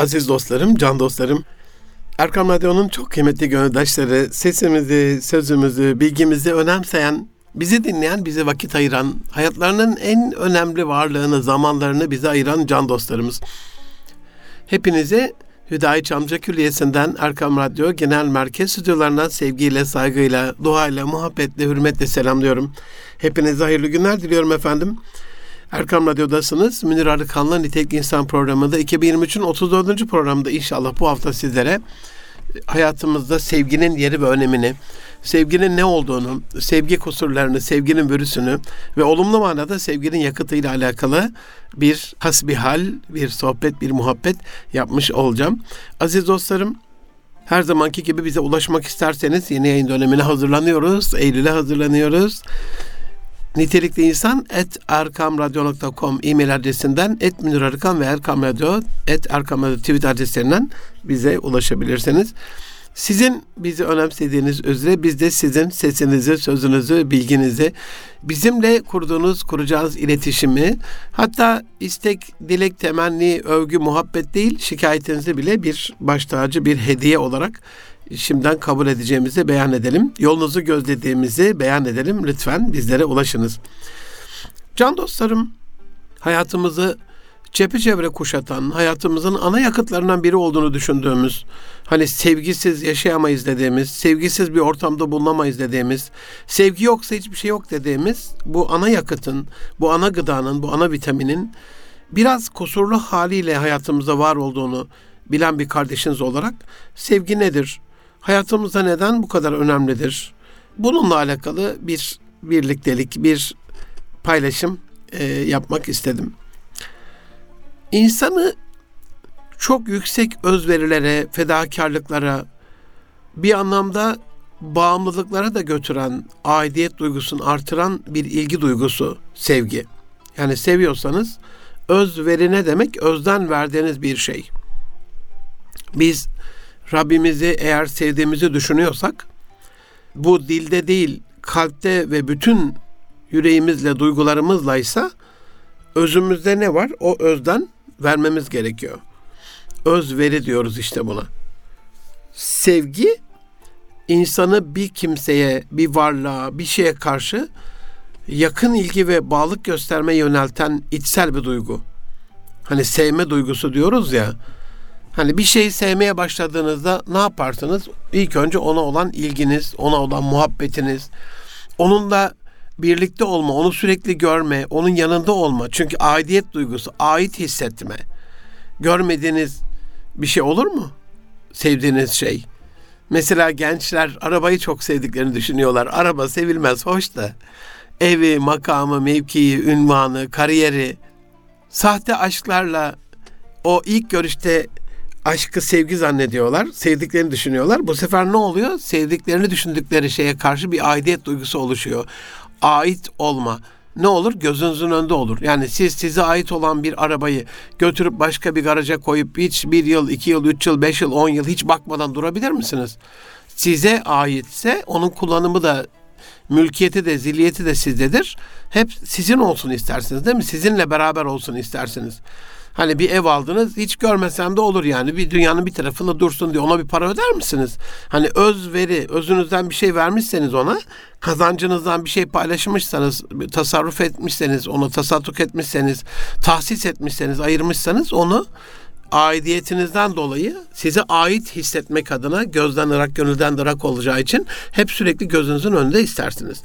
Aziz dostlarım, can dostlarım, Erkam Radyo'nun çok kıymetli gönüldaşları, sesimizi, sözümüzü, bilgimizi önemseyen, bizi dinleyen, bize vakit ayıran, hayatlarının en önemli varlığını, zamanlarını bize ayıran can dostlarımız. Hepinize Hüdayi Çamca Külliyesi'nden Erkam Radyo Genel Merkez Stüdyolarından sevgiyle, saygıyla, duayla, muhabbetle, hürmetle selamlıyorum. Hepinize hayırlı günler diliyorum efendim. Erkam Radyo'dasınız. Münir Arıkan'la Nitek İnsan programında 2023'ün 34. programda inşallah bu hafta sizlere hayatımızda sevginin yeri ve önemini, sevginin ne olduğunu, sevgi kusurlarını, sevginin virüsünü ve olumlu manada sevginin yakıtıyla alakalı bir hasbihal, bir sohbet, bir muhabbet yapmış olacağım. Aziz dostlarım, her zamanki gibi bize ulaşmak isterseniz yeni yayın dönemine hazırlanıyoruz. Eylül'e hazırlanıyoruz. Nitelikli insan et erkamradyo.com e-mail adresinden et Münir Arıkan ve Erkam Radyo et Erkam Radyo tweet adreslerinden bize ulaşabilirsiniz. Sizin bizi önemsediğiniz üzere biz de sizin sesinizi, sözünüzü, bilginizi, bizimle kurduğunuz, kuracağınız iletişimi, hatta istek, dilek, temenni, övgü, muhabbet değil, şikayetinizi bile bir baş bir hediye olarak şimdiden kabul edeceğimizi beyan edelim. Yolunuzu gözlediğimizi beyan edelim. Lütfen bizlere ulaşınız. Can dostlarım, hayatımızı çepeçevre kuşatan, hayatımızın ana yakıtlarından biri olduğunu düşündüğümüz, hani sevgisiz yaşayamayız dediğimiz, sevgisiz bir ortamda bulunamayız dediğimiz, sevgi yoksa hiçbir şey yok dediğimiz bu ana yakıtın, bu ana gıdanın, bu ana vitaminin biraz kusurlu haliyle hayatımızda var olduğunu bilen bir kardeşiniz olarak sevgi nedir? Hayatımızda neden bu kadar önemlidir? Bununla alakalı bir birliktelik, bir paylaşım e, yapmak istedim. İnsanı çok yüksek özverilere, fedakarlıklara, bir anlamda bağımlılıklara da götüren, aidiyet duygusunu artıran bir ilgi duygusu, sevgi. Yani seviyorsanız özveri ne demek? Özden verdiğiniz bir şey. Biz Rabbimizi eğer sevdiğimizi düşünüyorsak bu dilde değil kalpte ve bütün yüreğimizle duygularımızla ise özümüzde ne var? O özden vermemiz gerekiyor. Özveri diyoruz işte buna. Sevgi insanı bir kimseye, bir varlığa, bir şeye karşı yakın ilgi ve bağlılık gösterme yönelten içsel bir duygu. Hani sevme duygusu diyoruz ya. Hani bir şeyi sevmeye başladığınızda ne yaparsınız? İlk önce ona olan ilginiz, ona olan muhabbetiniz, onunla birlikte olma, onu sürekli görme, onun yanında olma. Çünkü aidiyet duygusu, ait hissetme. Görmediğiniz bir şey olur mu? Sevdiğiniz şey. Mesela gençler arabayı çok sevdiklerini düşünüyorlar. Araba sevilmez, hoş da. Evi, makamı, mevkii, ünvanı, kariyeri, sahte aşklarla o ilk görüşte aşkı sevgi zannediyorlar. Sevdiklerini düşünüyorlar. Bu sefer ne oluyor? Sevdiklerini düşündükleri şeye karşı bir aidiyet duygusu oluşuyor. Ait olma ne olur? Gözünüzün önünde olur. Yani siz size ait olan bir arabayı götürüp başka bir garaja koyup hiç bir yıl, iki yıl, üç yıl, beş yıl, on yıl hiç bakmadan durabilir misiniz? Size aitse onun kullanımı da mülkiyeti de ziliyeti de sizdedir. Hep sizin olsun istersiniz değil mi? Sizinle beraber olsun istersiniz. Hani bir ev aldınız hiç görmesem de olur yani. Bir dünyanın bir tarafında dursun diye ona bir para öder misiniz? Hani öz veri, özünüzden bir şey vermişseniz ona, kazancınızdan bir şey paylaşmışsanız, tasarruf etmişseniz, onu tasadduk etmişseniz, tahsis etmişseniz, ayırmışsanız onu aidiyetinizden dolayı size ait hissetmek adına gözden ırak, gönülden ırak olacağı için hep sürekli gözünüzün önünde istersiniz.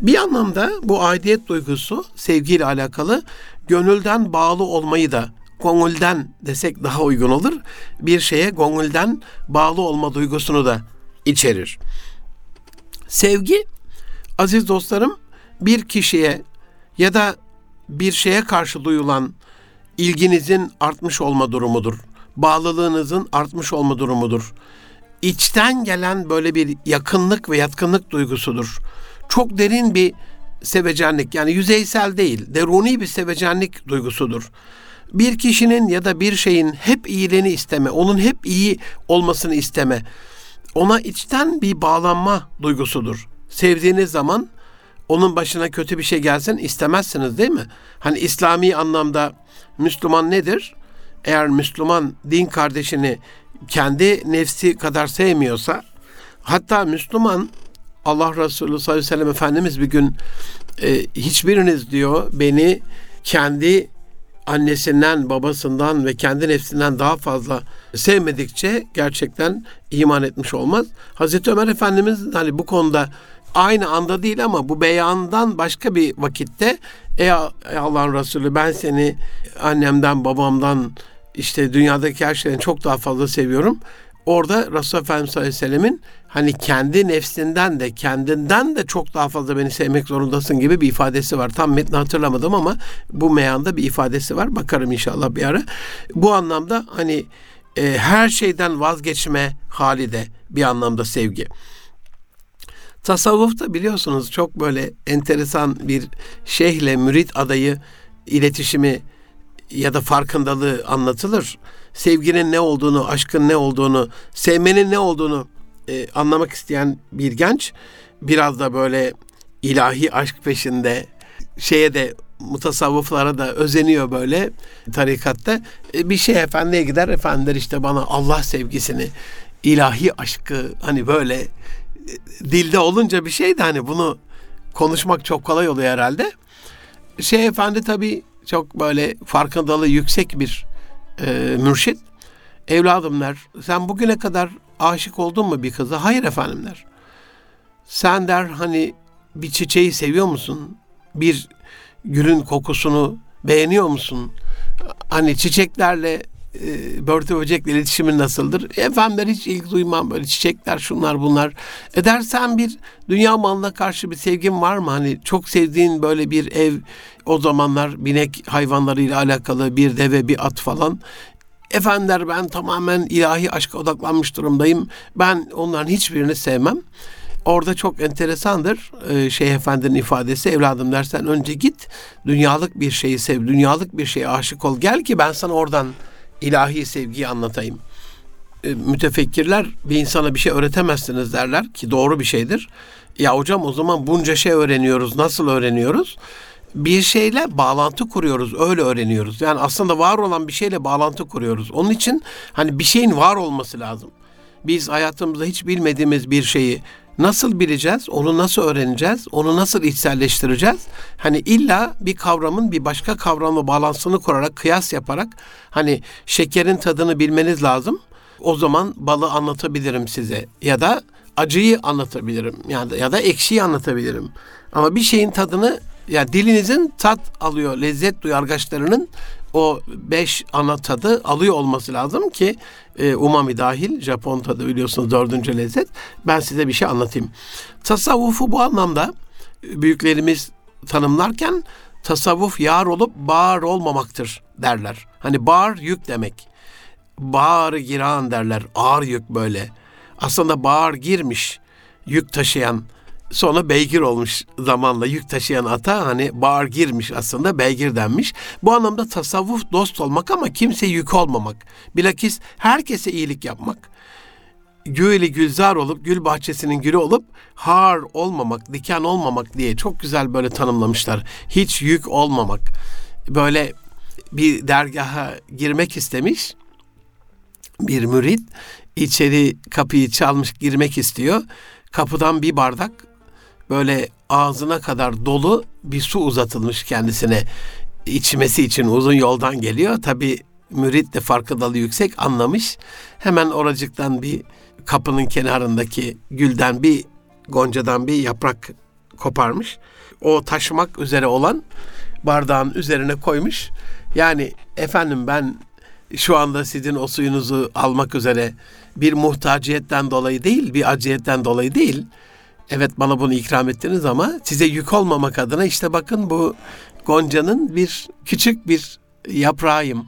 Bir anlamda bu aidiyet duygusu sevgiyle alakalı gönülden bağlı olmayı da gongulden desek daha uygun olur. Bir şeye gongulden bağlı olma duygusunu da içerir. Sevgi aziz dostlarım bir kişiye ya da bir şeye karşı duyulan ilginizin artmış olma durumudur. Bağlılığınızın artmış olma durumudur. İçten gelen böyle bir yakınlık ve yatkınlık duygusudur. Çok derin bir sevecenlik yani yüzeysel değil, deruni bir sevecenlik duygusudur. Bir kişinin ya da bir şeyin hep iyiliğini isteme, onun hep iyi olmasını isteme, ona içten bir bağlanma duygusudur. Sevdiğiniz zaman onun başına kötü bir şey gelsin istemezsiniz değil mi? Hani İslami anlamda Müslüman nedir? eğer Müslüman din kardeşini kendi nefsi kadar sevmiyorsa hatta Müslüman Allah Resulü sallallahu aleyhi ve sellem Efendimiz bir gün e, hiçbiriniz diyor beni kendi annesinden, babasından ve kendi nefsinden daha fazla sevmedikçe gerçekten iman etmiş olmaz. Hazreti Ömer Efendimiz hani bu konuda aynı anda değil ama bu beyandan başka bir vakitte ey Allah'ın Resulü ben seni annemden, babamdan işte dünyadaki her şeyden çok daha fazla seviyorum. Orada Resulullah Efendimiz sallallahu hani kendi nefsinden de kendinden de çok daha fazla beni sevmek zorundasın gibi bir ifadesi var. Tam metni hatırlamadım ama bu meyanda bir ifadesi var. Bakarım inşallah bir ara. Bu anlamda hani e, her şeyden vazgeçme hali de bir anlamda sevgi. Tasavvufta biliyorsunuz çok böyle enteresan bir şeyhle mürit adayı iletişimi ya da farkındalığı anlatılır. Sevginin ne olduğunu, aşkın ne olduğunu, sevmenin ne olduğunu e, anlamak isteyen bir genç biraz da böyle ilahi aşk peşinde şeye de mutasavvıflara da özeniyor böyle tarikatta. E, bir şey efendiye gider efendiler işte bana Allah sevgisini, ilahi aşkı hani böyle e, dilde olunca bir şey de hani bunu konuşmak çok kolay oluyor herhalde. Şey efendi tabii çok böyle farkındalığı yüksek bir e, mürşit. Evladımlar sen bugüne kadar aşık oldun mu bir kıza? Hayır efendimler. Sen der hani bir çiçeği seviyor musun? Bir gülün kokusunu beğeniyor musun? Hani çiçeklerle e, börtü böcekle iletişimin nasıldır? Efendim hiç ilgi duymam böyle çiçekler şunlar bunlar. Edersen bir dünya malına karşı bir sevgin var mı? Hani çok sevdiğin böyle bir ev o zamanlar binek hayvanlarıyla alakalı bir deve bir at falan. Efendiler ben tamamen ilahi aşka odaklanmış durumdayım. Ben onların hiçbirini sevmem. Orada çok enteresandır e, Şeyh Efendi'nin ifadesi. Evladım dersen önce git dünyalık bir şeyi sev, dünyalık bir şeye aşık ol. Gel ki ben sana oradan ilahi sevgiyi anlatayım. E, mütefekkirler bir insana bir şey öğretemezsiniz derler ki doğru bir şeydir. Ya hocam o zaman bunca şey öğreniyoruz. Nasıl öğreniyoruz? Bir şeyle bağlantı kuruyoruz. Öyle öğreniyoruz. Yani aslında var olan bir şeyle bağlantı kuruyoruz. Onun için hani bir şeyin var olması lazım. Biz hayatımızda hiç bilmediğimiz bir şeyi nasıl bileceğiz? Onu nasıl öğreneceğiz? Onu nasıl içselleştireceğiz? Hani illa bir kavramın bir başka kavramla bağlantısını kurarak, kıyas yaparak hani şekerin tadını bilmeniz lazım. O zaman balı anlatabilirim size ya da acıyı anlatabilirim yani ya da ekşiyi anlatabilirim. Ama bir şeyin tadını yani dilinizin tat alıyor, lezzet duyargaçlarının o beş ana tadı alıyor olması lazım ki e, umami dahil Japon tadı biliyorsunuz dördüncü lezzet. Ben size bir şey anlatayım. Tasavvufu bu anlamda büyüklerimiz tanımlarken tasavvuf yar olup bağır olmamaktır derler. Hani bağır yük demek. Bağır giran derler. Ağır yük böyle. Aslında bağır girmiş yük taşıyan Sonra beygir olmuş zamanla yük taşıyan ata hani bağır girmiş aslında beygir denmiş. Bu anlamda tasavvuf dost olmak ama kimse yük olmamak. Bilakis herkese iyilik yapmak. Gülü gülzar olup gül bahçesinin gülü olup har olmamak, diken olmamak diye çok güzel böyle tanımlamışlar. Hiç yük olmamak. Böyle bir dergaha girmek istemiş bir mürit içeri kapıyı çalmış girmek istiyor. Kapıdan bir bardak böyle ağzına kadar dolu bir su uzatılmış kendisine içmesi için uzun yoldan geliyor. Tabi mürit de farkındalığı yüksek anlamış. Hemen oracıktan bir kapının kenarındaki gülden bir goncadan bir yaprak koparmış. O taşımak üzere olan bardağın üzerine koymuş. Yani efendim ben şu anda sizin o suyunuzu almak üzere bir muhtaciyetten dolayı değil, bir aciyetten dolayı değil, evet bana bunu ikram ettiniz ama size yük olmamak adına işte bakın bu Gonca'nın bir küçük bir yaprağıyım.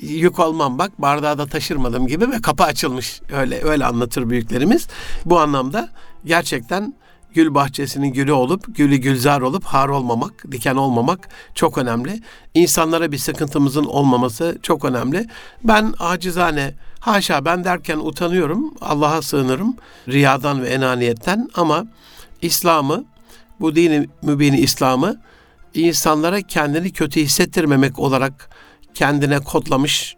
Yük olmam bak bardağı da taşırmadım gibi ve kapı açılmış. Öyle öyle anlatır büyüklerimiz. Bu anlamda gerçekten gül bahçesinin gülü olup, gülü gülzar olup har olmamak, diken olmamak çok önemli. İnsanlara bir sıkıntımızın olmaması çok önemli. Ben acizane, haşa ben derken utanıyorum, Allah'a sığınırım riyadan ve enaniyetten ama İslam'ı, bu dini mübini İslam'ı insanlara kendini kötü hissettirmemek olarak kendine kodlamış,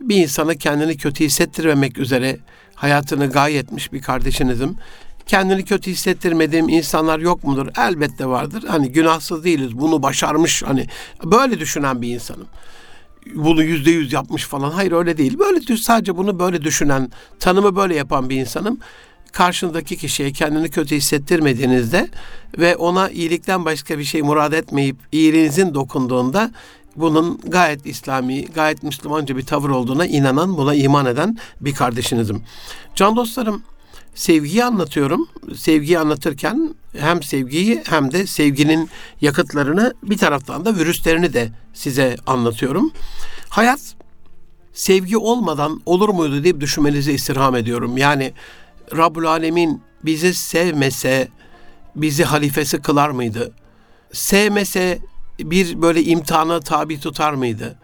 bir insana kendini kötü hissettirmemek üzere hayatını gaye etmiş bir kardeşinizim. Kendini kötü hissettirmediğim insanlar yok mudur? Elbette vardır. Hani günahsız değiliz. Bunu başarmış hani böyle düşünen bir insanım. Bunu yüzde yüz yapmış falan. Hayır öyle değil. Böyle sadece bunu böyle düşünen, tanımı böyle yapan bir insanım karşındaki kişiye kendini kötü hissettirmediğinizde ve ona iyilikten başka bir şey murad etmeyip iyiliğinizin dokunduğunda bunun gayet İslami, gayet Müslümanca bir tavır olduğuna inanan, buna iman eden bir kardeşinizim. Can dostlarım, sevgiyi anlatıyorum. Sevgiyi anlatırken hem sevgiyi hem de sevginin yakıtlarını bir taraftan da virüslerini de size anlatıyorum. Hayat sevgi olmadan olur muydu diye düşünmenizi istirham ediyorum. Yani Rabbul Alemin bizi sevmese bizi halifesi kılar mıydı? Sevmese bir böyle imtihana tabi tutar mıydı?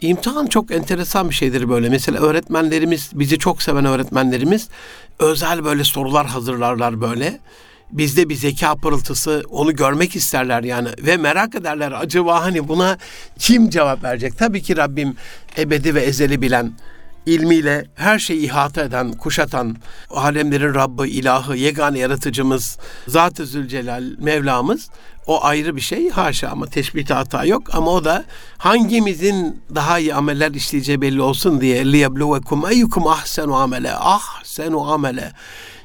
İmtihan çok enteresan bir şeydir böyle. Mesela öğretmenlerimiz, bizi çok seven öğretmenlerimiz özel böyle sorular hazırlarlar böyle. Bizde bir zeka pırıltısı onu görmek isterler yani ve merak ederler acaba hani buna kim cevap verecek? Tabii ki Rabbim ebedi ve ezeli bilen ilmiyle her şeyi ihata eden, kuşatan, alemlerin Rabbi, ilahı, yegane yaratıcımız, Zat-ı Zülcelal, Mevlamız o ayrı bir şey haşa ama teşbihte hata yok. Ama o da hangimizin daha iyi ameller işleyeceği belli olsun diye liyebluvekum eyyukum ahsenu amele ahsenu amele.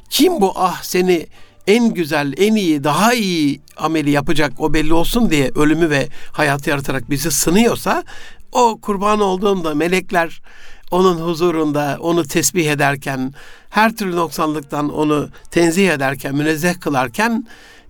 Kim bu ah seni en güzel, en iyi, daha iyi ameli yapacak o belli olsun diye ölümü ve hayatı yaratarak bizi sınıyorsa o kurban olduğunda melekler onun huzurunda onu tesbih ederken, her türlü noksanlıktan onu tenzih ederken, münezzeh kılarken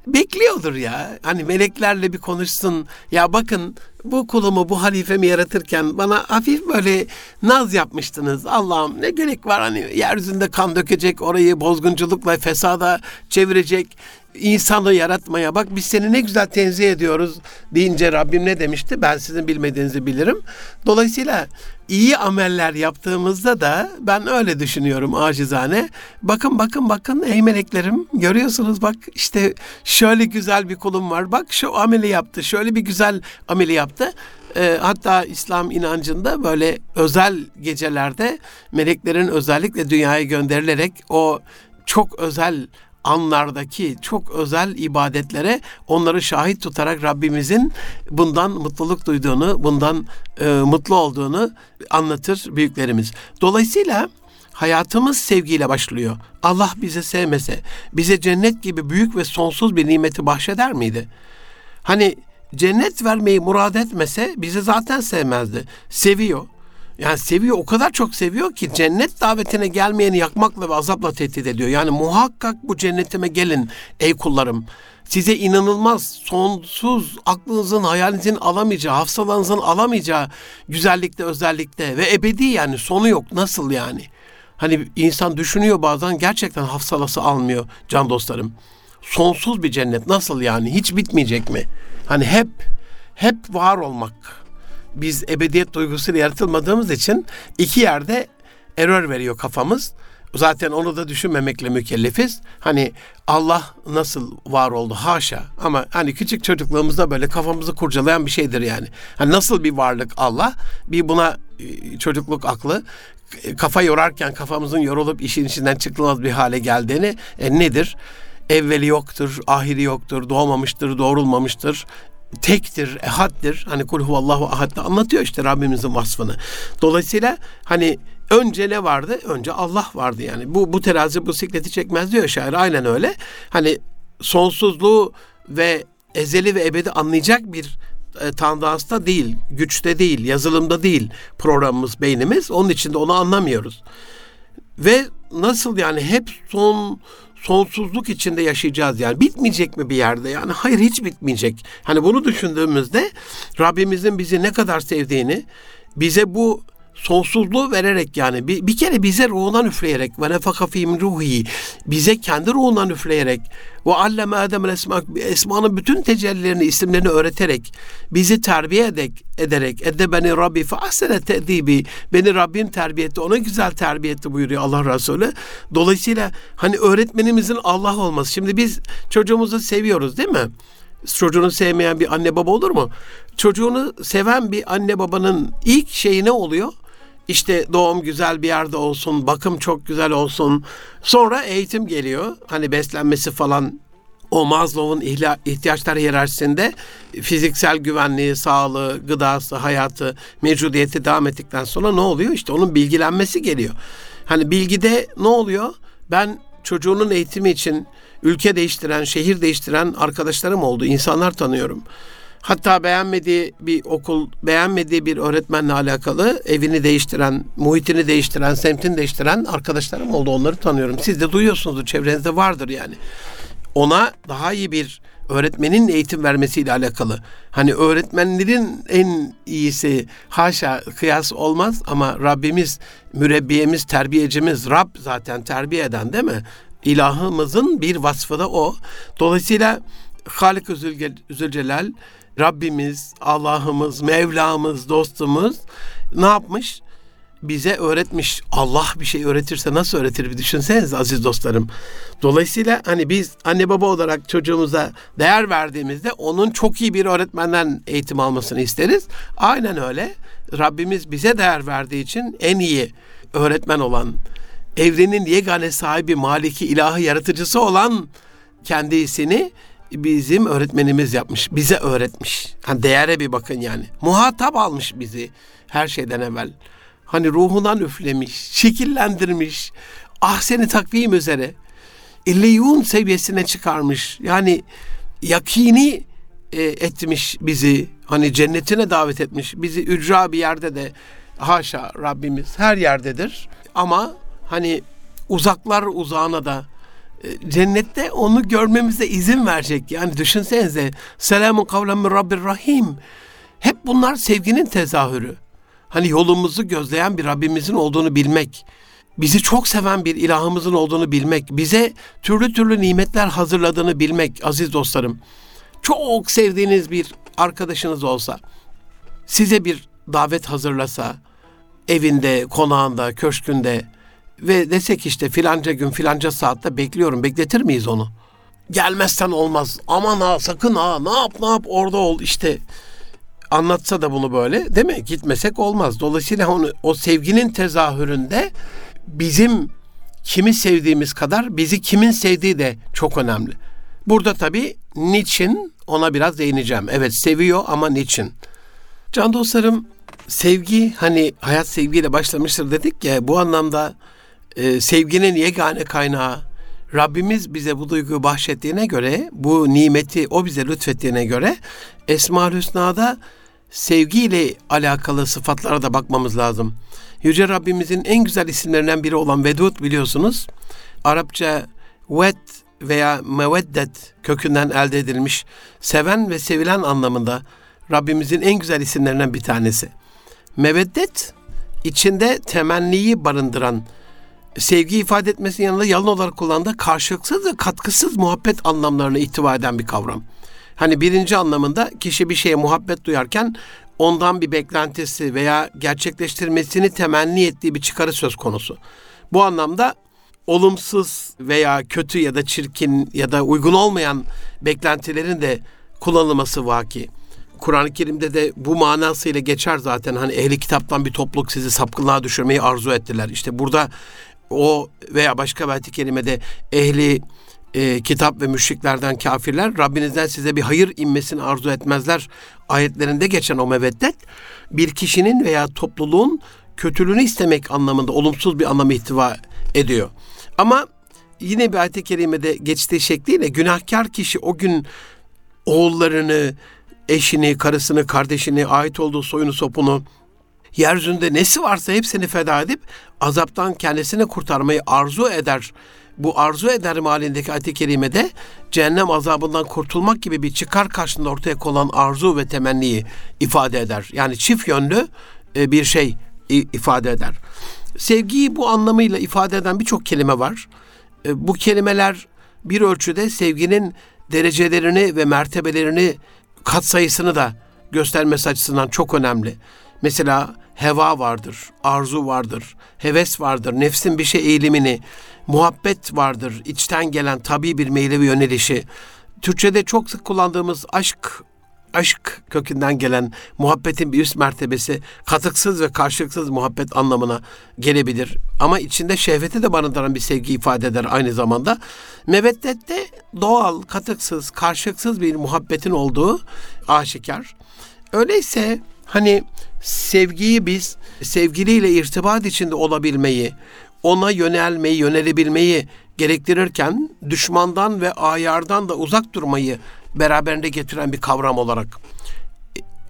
bekliyordur ya. Hani meleklerle bir konuşsun. Ya bakın bu kulumu, bu halifemi yaratırken bana hafif böyle naz yapmıştınız. Allah'ım ne gerek var hani yeryüzünde kan dökecek, orayı bozgunculukla, fesada çevirecek insanı yaratmaya bak biz seni ne güzel tenzih ediyoruz deyince Rabbim ne demişti? Ben sizin bilmediğinizi bilirim. Dolayısıyla iyi ameller yaptığımızda da ben öyle düşünüyorum acizane. Bakın bakın bakın ey meleklerim görüyorsunuz bak işte şöyle güzel bir kulum var. Bak şu ameli yaptı. Şöyle bir güzel ameli yaptı. E, hatta İslam inancında böyle özel gecelerde meleklerin özellikle dünyaya gönderilerek o çok özel anlardaki çok özel ibadetlere onları şahit tutarak Rabbimizin bundan mutluluk duyduğunu, bundan e, mutlu olduğunu anlatır büyüklerimiz. Dolayısıyla hayatımız sevgiyle başlıyor. Allah bizi sevmese, bize cennet gibi büyük ve sonsuz bir nimeti bahşeder miydi? Hani cennet vermeyi murad etmese bizi zaten sevmezdi. Seviyor. Yani seviyor o kadar çok seviyor ki cennet davetine gelmeyeni yakmakla ve azapla tehdit ediyor. Yani muhakkak bu cennetime gelin ey kullarım. Size inanılmaz, sonsuz, aklınızın, hayalinizin alamayacağı, hafsalanızın alamayacağı güzellikte, özellikte ve ebedi yani sonu yok. Nasıl yani? Hani insan düşünüyor bazen gerçekten hafsalası almıyor can dostlarım. Sonsuz bir cennet nasıl yani? Hiç bitmeyecek mi? Hani hep hep var olmak biz ebediyet duygusuyla yaratılmadığımız için iki yerde error veriyor kafamız. Zaten onu da düşünmemekle mükellefiz. Hani Allah nasıl var oldu haşa ama hani küçük çocukluğumuzda böyle kafamızı kurcalayan bir şeydir yani. Hani nasıl bir varlık Allah? Bir buna e, çocukluk aklı kafa yorarken kafamızın yorulup işin içinden çıkılmaz bir hale geldiğini e, nedir? Evveli yoktur, ahiri yoktur, doğmamıştır, doğrulmamıştır, tektir, ehaddir. Hani kul huvallahu ahad anlatıyor işte Rabbimizin vasfını. Dolayısıyla hani önce ne vardı? Önce Allah vardı yani. Bu bu terazi bu sikleti çekmez diyor şair. Aynen öyle. Hani sonsuzluğu ve ezeli ve ebedi anlayacak bir e, tandansta değil, güçte değil, yazılımda değil programımız, beynimiz. Onun için de onu anlamıyoruz. Ve nasıl yani hep son sonsuzluk içinde yaşayacağız yani. Bitmeyecek mi bir yerde? Yani hayır hiç bitmeyecek. Hani bunu düşündüğümüzde Rabbimizin bizi ne kadar sevdiğini, bize bu sonsuzluğu vererek yani bir, bir kere bize ruhundan üfleyerek ve nefaka fîm ruhi bize kendi ruhundan üfleyerek ve alleme Adem esma esmanın bütün tecellilerini isimlerini öğreterek bizi terbiye edek, ederek edde beni Rabbi fe ahsene te'dibi beni Rabbim terbiye etti ona güzel terbiye etti buyuruyor Allah Resulü. Dolayısıyla hani öğretmenimizin Allah olması. Şimdi biz çocuğumuzu seviyoruz değil mi? çocuğunu sevmeyen bir anne baba olur mu? Çocuğunu seven bir anne babanın ilk şeyi ne oluyor? İşte doğum güzel bir yerde olsun, bakım çok güzel olsun. Sonra eğitim geliyor. Hani beslenmesi falan o Maslow'un ihtiyaçlar hiyerarşisinde fiziksel güvenliği, sağlığı, gıdası, hayatı, mevcudiyeti devam ettikten sonra ne oluyor? İşte onun bilgilenmesi geliyor. Hani bilgide ne oluyor? Ben çocuğunun eğitimi için ülke değiştiren, şehir değiştiren arkadaşlarım oldu. insanlar tanıyorum. Hatta beğenmediği bir okul, beğenmediği bir öğretmenle alakalı evini değiştiren, muhitini değiştiren, semtini değiştiren arkadaşlarım oldu. Onları tanıyorum. Siz de duyuyorsunuzdur, çevrenizde vardır yani. Ona daha iyi bir öğretmenin eğitim vermesiyle alakalı. Hani öğretmenlerin en iyisi haşa kıyas olmaz ama Rabbimiz, mürebbiyemiz, terbiyecimiz, Rab zaten terbiye eden değil mi? İlahımızın bir vasfı da o. Dolayısıyla Halik-ı Zülcelal Rabbimiz, Allah'ımız, Mevlamız, dostumuz ne yapmış? Bize öğretmiş. Allah bir şey öğretirse nasıl öğretir bir düşünseniz aziz dostlarım. Dolayısıyla hani biz anne baba olarak çocuğumuza değer verdiğimizde onun çok iyi bir öğretmenden eğitim almasını isteriz. Aynen öyle. Rabbimiz bize değer verdiği için en iyi öğretmen olan, evrenin yegane sahibi, maliki, ilahı, yaratıcısı olan kendisini bizim öğretmenimiz yapmış. Bize öğretmiş. Hani değere bir bakın yani. Muhatap almış bizi her şeyden evvel. Hani ruhundan üflemiş, şekillendirmiş. Ah seni takvim üzere. İlliyun seviyesine çıkarmış. Yani yakini e, etmiş bizi. Hani cennetine davet etmiş. Bizi ücra bir yerde de haşa Rabbimiz her yerdedir. Ama hani uzaklar uzağına da cennette onu görmemize izin verecek. Yani düşünsenize selamun kavlen min Rabbir Rahim. Hep bunlar sevginin tezahürü. Hani yolumuzu gözleyen bir Rabbimizin olduğunu bilmek, bizi çok seven bir ilahımızın olduğunu bilmek, bize türlü türlü nimetler hazırladığını bilmek aziz dostlarım. Çok sevdiğiniz bir arkadaşınız olsa, size bir davet hazırlasa, evinde, konağında, köşkünde, ve desek işte filanca gün filanca saatte bekliyorum. Bekletir miyiz onu? Gelmezsen olmaz. Aman ha sakın ha ne yap ne yap orada ol işte. Anlatsa da bunu böyle değil mi? Gitmesek olmaz. Dolayısıyla onu, o sevginin tezahüründe bizim kimi sevdiğimiz kadar bizi kimin sevdiği de çok önemli. Burada tabii niçin ona biraz değineceğim. Evet seviyor ama niçin? Can dostlarım sevgi hani hayat sevgiyle başlamıştır dedik ya bu anlamda e, sevginin yegane kaynağı Rabbimiz bize bu duyguyu bahşettiğine göre, bu nimeti o bize lütfettiğine göre Esma-ül Hüsna'da sevgiyle alakalı sıfatlara da bakmamız lazım. Yüce Rabbimizin en güzel isimlerinden biri olan Vedud biliyorsunuz. Arapça wed veya meveddet kökünden elde edilmiş seven ve sevilen anlamında Rabbimizin en güzel isimlerinden bir tanesi. Meveddet içinde temenniyi barındıran, sevgi ifade etmesinin yanında yalın olarak kullandığı karşılıksız ve katkısız muhabbet anlamlarını ihtiva eden bir kavram. Hani birinci anlamında kişi bir şeye muhabbet duyarken ondan bir beklentisi veya gerçekleştirmesini temenni ettiği bir çıkarı söz konusu. Bu anlamda olumsuz veya kötü ya da çirkin ya da uygun olmayan beklentilerin de kullanılması vaki. Kur'an-ı Kerim'de de bu manasıyla geçer zaten. Hani ehli kitaptan bir topluluk sizi sapkınlığa düşürmeyi arzu ettiler. İşte burada o veya başka bir ayet-i kerimede ehli e, kitap ve müşriklerden kafirler Rabbinizden size bir hayır inmesini arzu etmezler. Ayetlerinde geçen o meveddet bir kişinin veya topluluğun kötülüğünü istemek anlamında olumsuz bir anlamı ihtiva ediyor. Ama yine bir ayet-i kerimede geçtiği şekliyle günahkar kişi o gün oğullarını, eşini, karısını, kardeşini, ait olduğu soyunu, sopunu, yeryüzünde nesi varsa hepsini feda edip azaptan kendisini kurtarmayı arzu eder. Bu arzu eder halindeki ayet-i kerimede cehennem azabından kurtulmak gibi bir çıkar karşında ortaya konan arzu ve temenniyi ifade eder. Yani çift yönlü e, bir şey ifade eder. Sevgiyi bu anlamıyla ifade eden birçok kelime var. E, bu kelimeler bir ölçüde sevginin derecelerini ve mertebelerini katsayısını da göstermesi açısından çok önemli. Mesela heva vardır, arzu vardır, heves vardır, nefsin bir şey eğilimini, muhabbet vardır, içten gelen tabi bir meylevi yönelişi. Türkçe'de çok sık kullandığımız aşk aşk kökünden gelen muhabbetin bir üst mertebesi katıksız ve karşılıksız muhabbet anlamına gelebilir. Ama içinde şehveti de barındıran bir sevgi ifade eder aynı zamanda. Meveddet de doğal, katıksız, karşılıksız bir muhabbetin olduğu aşikar. Öyleyse hani sevgiyi biz sevgiliyle irtibat içinde olabilmeyi, ona yönelmeyi, yönelebilmeyi gerektirirken düşmandan ve ayardan da uzak durmayı beraberinde getiren bir kavram olarak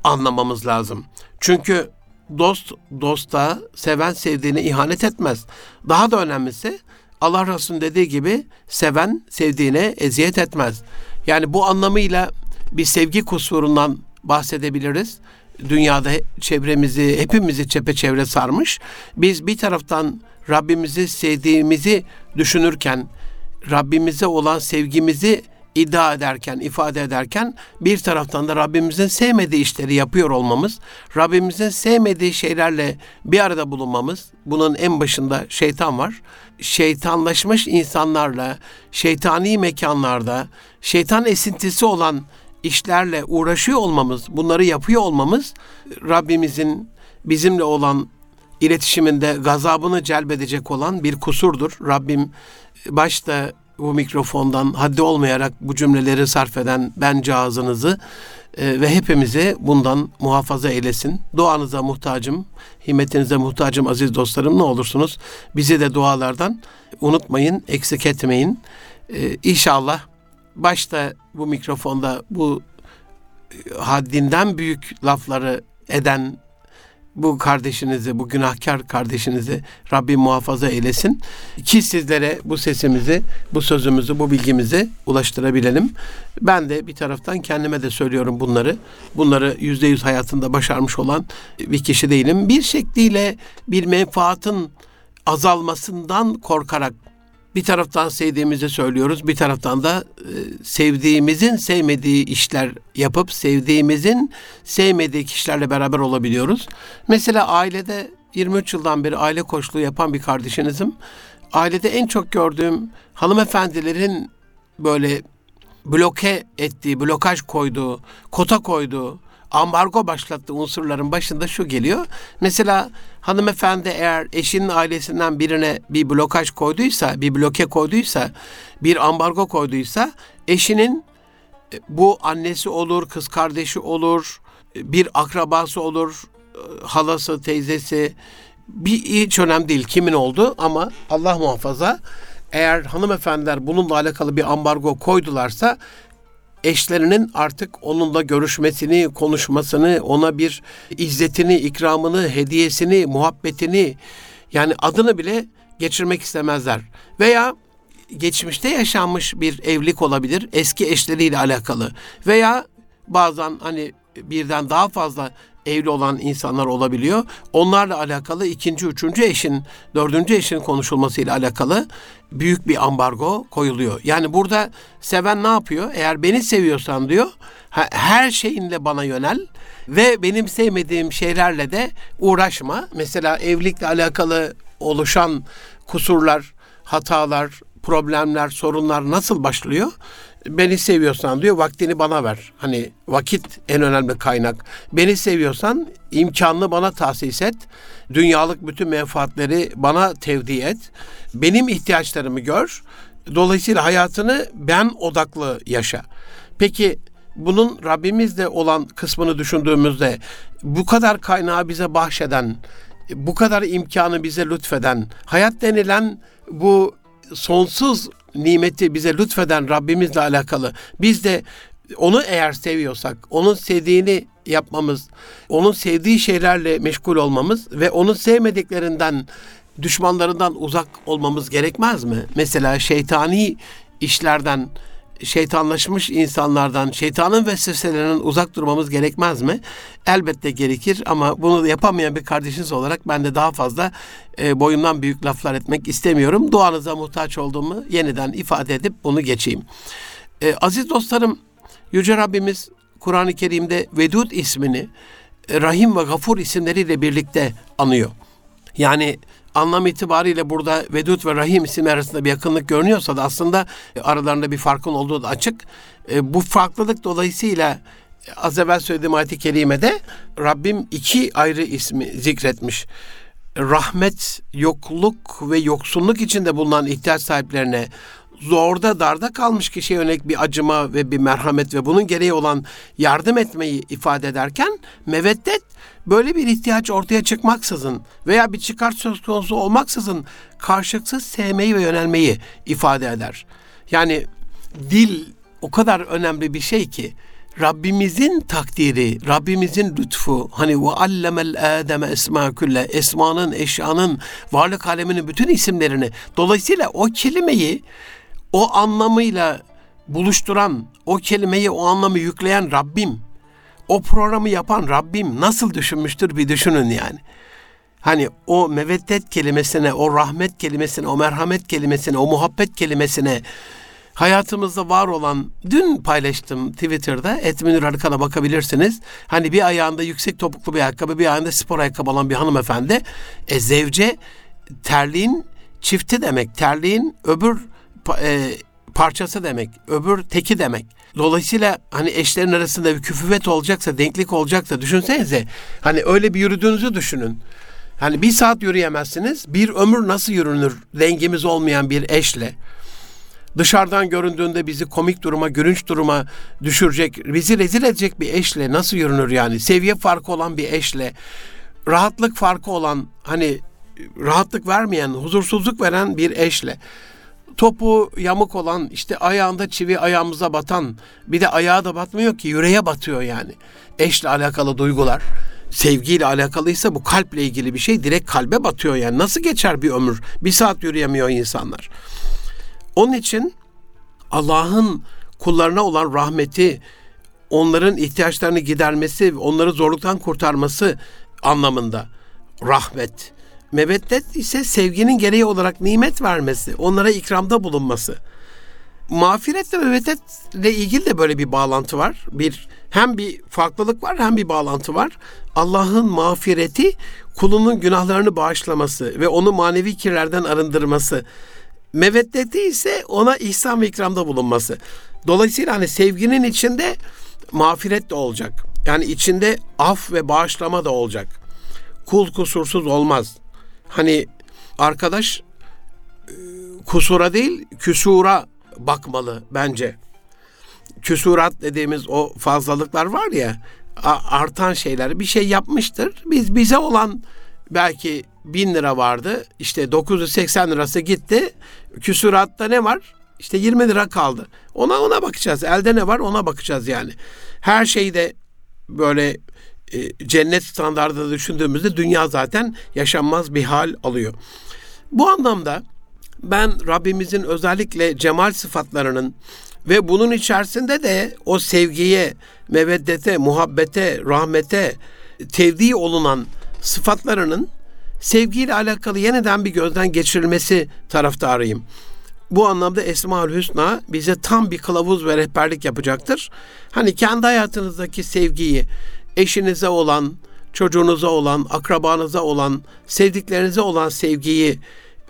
anlamamız lazım. Çünkü dost dosta, seven sevdiğine ihanet etmez. Daha da önemlisi Allah Resulü'nün dediği gibi seven sevdiğine eziyet etmez. Yani bu anlamıyla bir sevgi kusurundan bahsedebiliriz. Dünyada çevremizi, hepimizi çepeçevre sarmış. Biz bir taraftan Rabbimizi sevdiğimizi düşünürken, Rabbimize olan sevgimizi iddia ederken, ifade ederken bir taraftan da Rabbimizin sevmediği işleri yapıyor olmamız, Rabbimizin sevmediği şeylerle bir arada bulunmamız, bunun en başında şeytan var. Şeytanlaşmış insanlarla, şeytani mekanlarda, şeytan esintisi olan işlerle uğraşıyor olmamız, bunları yapıyor olmamız Rabbimizin bizimle olan iletişiminde gazabını celbedecek olan bir kusurdur. Rabbim başta bu mikrofondan haddi olmayarak bu cümleleri sarf eden bence ağzınızı e, ve hepimizi bundan muhafaza eylesin. Duanıza muhtacım, himmetinize muhtacım aziz dostlarım ne olursunuz. Bizi de dualardan unutmayın, eksik etmeyin. E, inşallah başta bu mikrofonda bu e, haddinden büyük lafları eden bu kardeşinizi, bu günahkar kardeşinizi Rabbim muhafaza eylesin. Ki sizlere bu sesimizi, bu sözümüzü, bu bilgimizi ulaştırabilelim. Ben de bir taraftan kendime de söylüyorum bunları. Bunları yüzde yüz hayatında başarmış olan bir kişi değilim. Bir şekliyle bir menfaatın azalmasından korkarak bir taraftan sevdiğimizi söylüyoruz, bir taraftan da e, sevdiğimizin sevmediği işler yapıp sevdiğimizin sevmediği kişilerle beraber olabiliyoruz. Mesela ailede 23 yıldan beri aile koçluğu yapan bir kardeşinizim. Ailede en çok gördüğüm hanımefendilerin böyle bloke ettiği, blokaj koyduğu, kota koyduğu, ambargo başlattığı unsurların başında şu geliyor. Mesela hanımefendi eğer eşinin ailesinden birine bir blokaj koyduysa, bir bloke koyduysa, bir ambargo koyduysa eşinin e, bu annesi olur, kız kardeşi olur, bir akrabası olur, e, halası, teyzesi bir hiç önemli değil kimin oldu ama Allah muhafaza eğer hanımefendiler bununla alakalı bir ambargo koydularsa eşlerinin artık onunla görüşmesini, konuşmasını, ona bir izzetini, ikramını, hediyesini, muhabbetini yani adını bile geçirmek istemezler. Veya geçmişte yaşanmış bir evlilik olabilir eski eşleriyle alakalı veya bazen hani birden daha fazla evli olan insanlar olabiliyor. Onlarla alakalı ikinci, üçüncü eşin, dördüncü eşin konuşulmasıyla alakalı büyük bir ambargo koyuluyor. Yani burada seven ne yapıyor? Eğer beni seviyorsan diyor, her şeyinle bana yönel ve benim sevmediğim şeylerle de uğraşma. Mesela evlilikle alakalı oluşan kusurlar, hatalar, problemler, sorunlar nasıl başlıyor? Beni seviyorsan diyor vaktini bana ver. Hani vakit en önemli kaynak. Beni seviyorsan imkanını bana tahsis et. Dünyalık bütün menfaatleri bana tevdi et. Benim ihtiyaçlarımı gör. Dolayısıyla hayatını ben odaklı yaşa. Peki bunun Rabbimizle olan kısmını düşündüğümüzde bu kadar kaynağı bize bahşeden, bu kadar imkanı bize lütfeden, hayat denilen bu sonsuz nimeti bize lütfeden Rabbimizle alakalı biz de onu eğer seviyorsak, onun sevdiğini yapmamız, onun sevdiği şeylerle meşgul olmamız ve onun sevmediklerinden, düşmanlarından uzak olmamız gerekmez mi? Mesela şeytani işlerden şeytanlaşmış insanlardan, şeytanın vesveselerinden uzak durmamız gerekmez mi? Elbette gerekir ama bunu yapamayan bir kardeşiniz olarak ben de daha fazla e, boyumdan büyük laflar etmek istemiyorum. Duanıza muhtaç olduğumu yeniden ifade edip bunu geçeyim. E, aziz dostlarım, Yüce Rabbimiz Kur'an-ı Kerim'de Vedud ismini e, Rahim ve Gafur isimleriyle birlikte anıyor. Yani anlam itibariyle burada Vedud ve Rahim isimleri arasında bir yakınlık görünüyorsa da aslında aralarında bir farkın olduğu da açık. E, bu farklılık dolayısıyla az evvel söylediğim ayet-i kerimede Rabbim iki ayrı ismi zikretmiş. Rahmet, yokluk ve yoksunluk içinde bulunan ihtiyaç sahiplerine zorda darda kalmış kişiye yönelik bir acıma ve bir merhamet ve bunun gereği olan yardım etmeyi ifade ederken meveddet böyle bir ihtiyaç ortaya çıkmaksızın veya bir çıkar söz konusu olmaksızın karşılıksız sevmeyi ve yönelmeyi ifade eder. Yani dil o kadar önemli bir şey ki Rabbimizin takdiri, Rabbimizin lütfu, hani ve allemel ademe esma külle, esmanın, eşyanın, varlık aleminin bütün isimlerini. Dolayısıyla o kelimeyi o anlamıyla buluşturan, o kelimeyi o anlamı yükleyen Rabbim, o programı yapan Rabbim nasıl düşünmüştür bir düşünün yani. Hani o meveddet kelimesine, o rahmet kelimesine, o merhamet kelimesine, o muhabbet kelimesine hayatımızda var olan dün paylaştım Twitter'da Etminür Arıkan'a bakabilirsiniz. Hani bir ayağında yüksek topuklu bir ayakkabı bir ayağında spor ayakkabı olan bir hanımefendi. E zevce terliğin çifti demek. Terliğin öbür e, parçası demek. Öbür teki demek. Dolayısıyla hani eşlerin arasında bir küfüvet olacaksa, denklik olacaksa düşünsenize. Hani öyle bir yürüdüğünüzü düşünün. Hani bir saat yürüyemezsiniz. Bir ömür nasıl yürünür dengimiz olmayan bir eşle? dışarıdan göründüğünde bizi komik duruma, gülünç duruma düşürecek, bizi rezil edecek bir eşle nasıl yürünür yani? Seviye farkı olan bir eşle, rahatlık farkı olan, hani rahatlık vermeyen, huzursuzluk veren bir eşle topu yamuk olan, işte ayağında çivi ayağımıza batan, bir de ayağa da batmıyor ki yüreğe batıyor yani. Eşle alakalı duygular, sevgiyle alakalıysa bu kalple ilgili bir şey direkt kalbe batıyor yani. Nasıl geçer bir ömür? Bir saat yürüyemiyor insanlar. Onun için Allah'ın kullarına olan rahmeti, onların ihtiyaçlarını gidermesi, onları zorluktan kurtarması anlamında rahmet. Meveddet ise sevginin gereği olarak nimet vermesi, onlara ikramda bulunması. Mağfiretle meveddetle ilgili de böyle bir bağlantı var. Bir hem bir farklılık var hem bir bağlantı var. Allah'ın mağfireti kulunun günahlarını bağışlaması ve onu manevi kirlerden arındırması. Meveddeti ise ona ihsan ve ikramda bulunması. Dolayısıyla hani sevginin içinde mağfiret de olacak. Yani içinde af ve bağışlama da olacak. Kul kusursuz olmaz. Hani arkadaş e, kusura değil küsura bakmalı bence. Küsurat dediğimiz o fazlalıklar var ya artan şeyler bir şey yapmıştır. Biz bize olan belki bin lira vardı. İşte 980 lirası gitti. Küsuratta ne var? İşte 20 lira kaldı. Ona ona bakacağız. Elde ne var ona bakacağız yani. Her şeyde böyle e, cennet standartında düşündüğümüzde dünya zaten yaşanmaz bir hal alıyor. Bu anlamda ben Rabbimizin özellikle cemal sıfatlarının ve bunun içerisinde de o sevgiye, meveddete, muhabbete, rahmete tevdi olunan sıfatlarının sevgiyle alakalı yeniden bir gözden geçirilmesi taraftarıyım. Bu anlamda Esmaül Hüsna bize tam bir kılavuz ve rehberlik yapacaktır. Hani kendi hayatınızdaki sevgiyi eşinize olan, çocuğunuza olan, akrabanıza olan, sevdiklerinize olan sevgiyi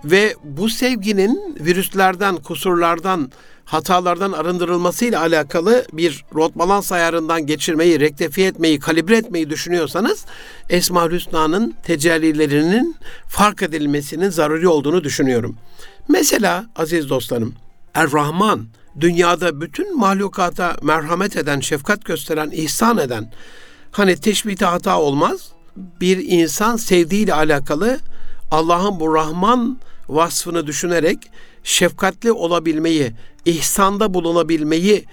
ve bu sevginin virüslerden, kusurlardan, hatalardan arındırılmasıyla alakalı bir rot balans ayarından geçirmeyi, rektifiye etmeyi, kalibre etmeyi düşünüyorsanız Esma Hüsna'nın tecellilerinin fark edilmesinin zaruri olduğunu düşünüyorum. Mesela aziz dostlarım, Er-Rahman dünyada bütün mahlukata merhamet eden, şefkat gösteren, ihsan eden, hani teşbihte hata olmaz, bir insan sevdiğiyle alakalı Allah'ın bu Rahman vasfını düşünerek şefkatli olabilmeyi, ihsanda bulunabilmeyi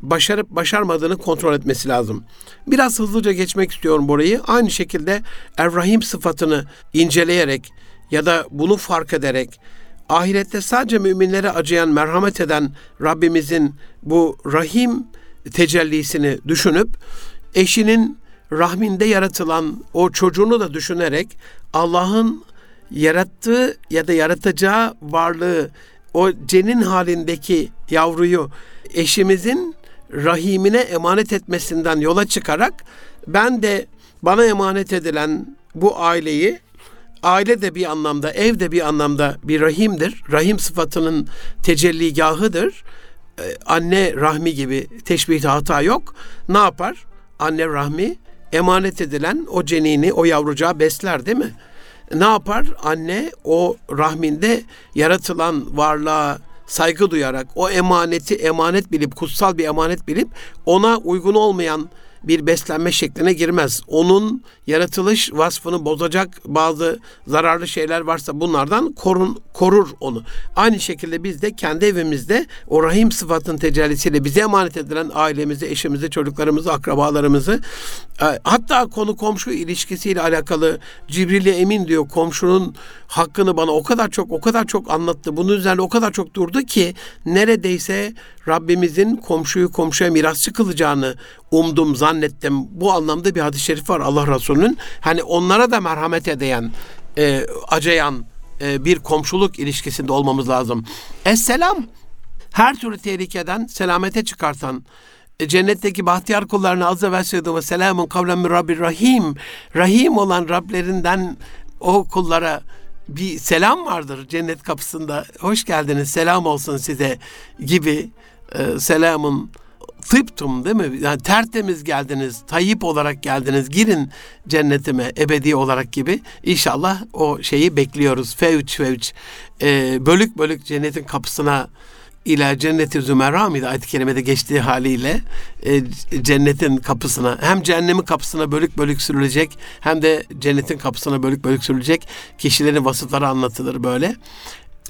başarıp başarmadığını kontrol etmesi lazım. Biraz hızlıca geçmek istiyorum burayı. Aynı şekilde Errahim sıfatını inceleyerek ya da bunu fark ederek ahirette sadece müminlere acıyan, merhamet eden Rabbimizin bu rahim tecellisini düşünüp eşinin rahminde yaratılan o çocuğunu da düşünerek Allah'ın yarattığı ya da yaratacağı varlığı o cenin halindeki yavruyu eşimizin rahimine emanet etmesinden yola çıkarak ben de bana emanet edilen bu aileyi aile de bir anlamda, ev de bir anlamda bir rahimdir. Rahim sıfatının tecelligahıdır. Ee, anne rahmi gibi teşbihte hata yok. Ne yapar? anne rahmi emanet edilen o cenini, o yavrucağı besler değil mi? Ne yapar? Anne o rahminde yaratılan varlığa saygı duyarak o emaneti emanet bilip kutsal bir emanet bilip ona uygun olmayan bir beslenme şekline girmez. Onun yaratılış vasfını bozacak bazı zararlı şeyler varsa bunlardan korun, korur onu. Aynı şekilde biz de kendi evimizde o rahim sıfatının tecellisiyle bize emanet edilen ailemizi, eşimizi, çocuklarımızı, akrabalarımızı e, hatta konu komşu ilişkisiyle alakalı Cibril Emin diyor komşunun hakkını bana o kadar çok o kadar çok anlattı. Bunun üzerine o kadar çok durdu ki neredeyse Rabbimizin komşuyu komşuya mirasçı kılacağını umdum, zannettim. Bu anlamda bir hadis-i şerif var Allah Resulü'nün. Hani onlara da merhamet edeyen, e, acıyan e, bir komşuluk ilişkisinde olmamız lazım. Esselam her türlü tehlikeden selamete çıkartan, e, cennetteki bahtiyar kullarına azze ve ve selamun kavlen min Rabbir Rahim. Rahim olan Rablerinden o kullara bir selam vardır cennet kapısında. Hoş geldiniz, selam olsun size gibi e, selamun tıptum değil mi? Yani tertemiz geldiniz, tayyip olarak geldiniz, girin cennetime ebedi olarak gibi. İnşallah o şeyi bekliyoruz. Fevç fevç, e, bölük bölük cennetin kapısına ila cenneti zümerra mıydı ayet-i kerimede geçtiği haliyle e, cennetin kapısına hem cehennemin kapısına bölük bölük sürülecek hem de cennetin kapısına bölük bölük sürülecek kişilerin vasıfları anlatılır böyle.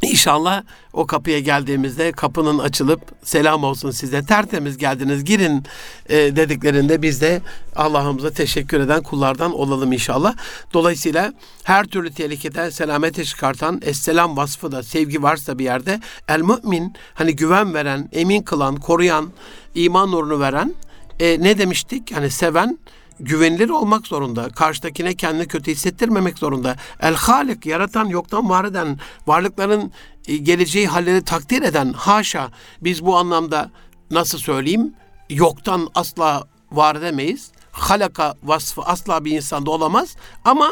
İnşallah o kapıya geldiğimizde kapının açılıp selam olsun size tertemiz geldiniz girin e, dediklerinde biz de Allah'ımıza teşekkür eden kullardan olalım inşallah. Dolayısıyla her türlü tehlikeden selamete çıkartan esselam vasfı da sevgi varsa bir yerde el mümin hani güven veren, emin kılan, koruyan, iman nurunu veren e, ne demiştik? Hani seven güvenilir olmak zorunda. Karşıdakine kendini kötü hissettirmemek zorunda. El Halik yaratan yoktan var eden varlıkların e, geleceği halleri takdir eden haşa biz bu anlamda nasıl söyleyeyim yoktan asla var edemeyiz. Halaka vasfı asla bir insanda olamaz ama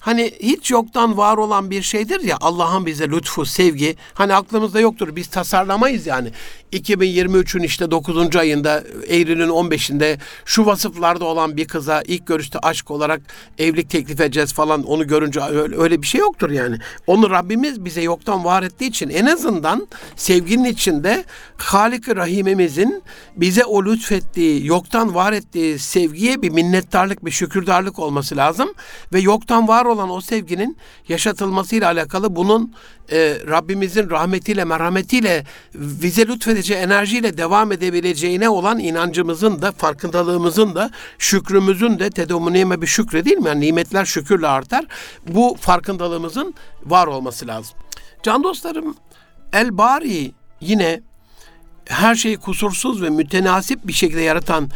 hani hiç yoktan var olan bir şeydir ya Allah'ın bize lütfu, sevgi hani aklımızda yoktur. Biz tasarlamayız yani. 2023'ün işte 9. ayında Eylül'ün 15'inde şu vasıflarda olan bir kıza ilk görüşte aşk olarak evlilik teklif edeceğiz falan onu görünce öyle, bir şey yoktur yani. Onu Rabbimiz bize yoktan var ettiği için en azından sevginin içinde Halik-i Rahimimizin bize o lütfettiği, yoktan var ettiği sevgiye bir minnettarlık, bir şükürdarlık olması lazım ve yoktan var olan o sevginin yaşatılmasıyla alakalı bunun e, Rabbimizin rahmetiyle, merhametiyle bize lütfedeceği enerjiyle devam edebileceğine olan inancımızın da, farkındalığımızın da, şükrümüzün de tedomuniyeme bir şükre değil mi? Yani nimetler şükürle artar. Bu farkındalığımızın var olması lazım. Can dostlarım, El Bari yine her şeyi kusursuz ve mütenasip bir şekilde yaratan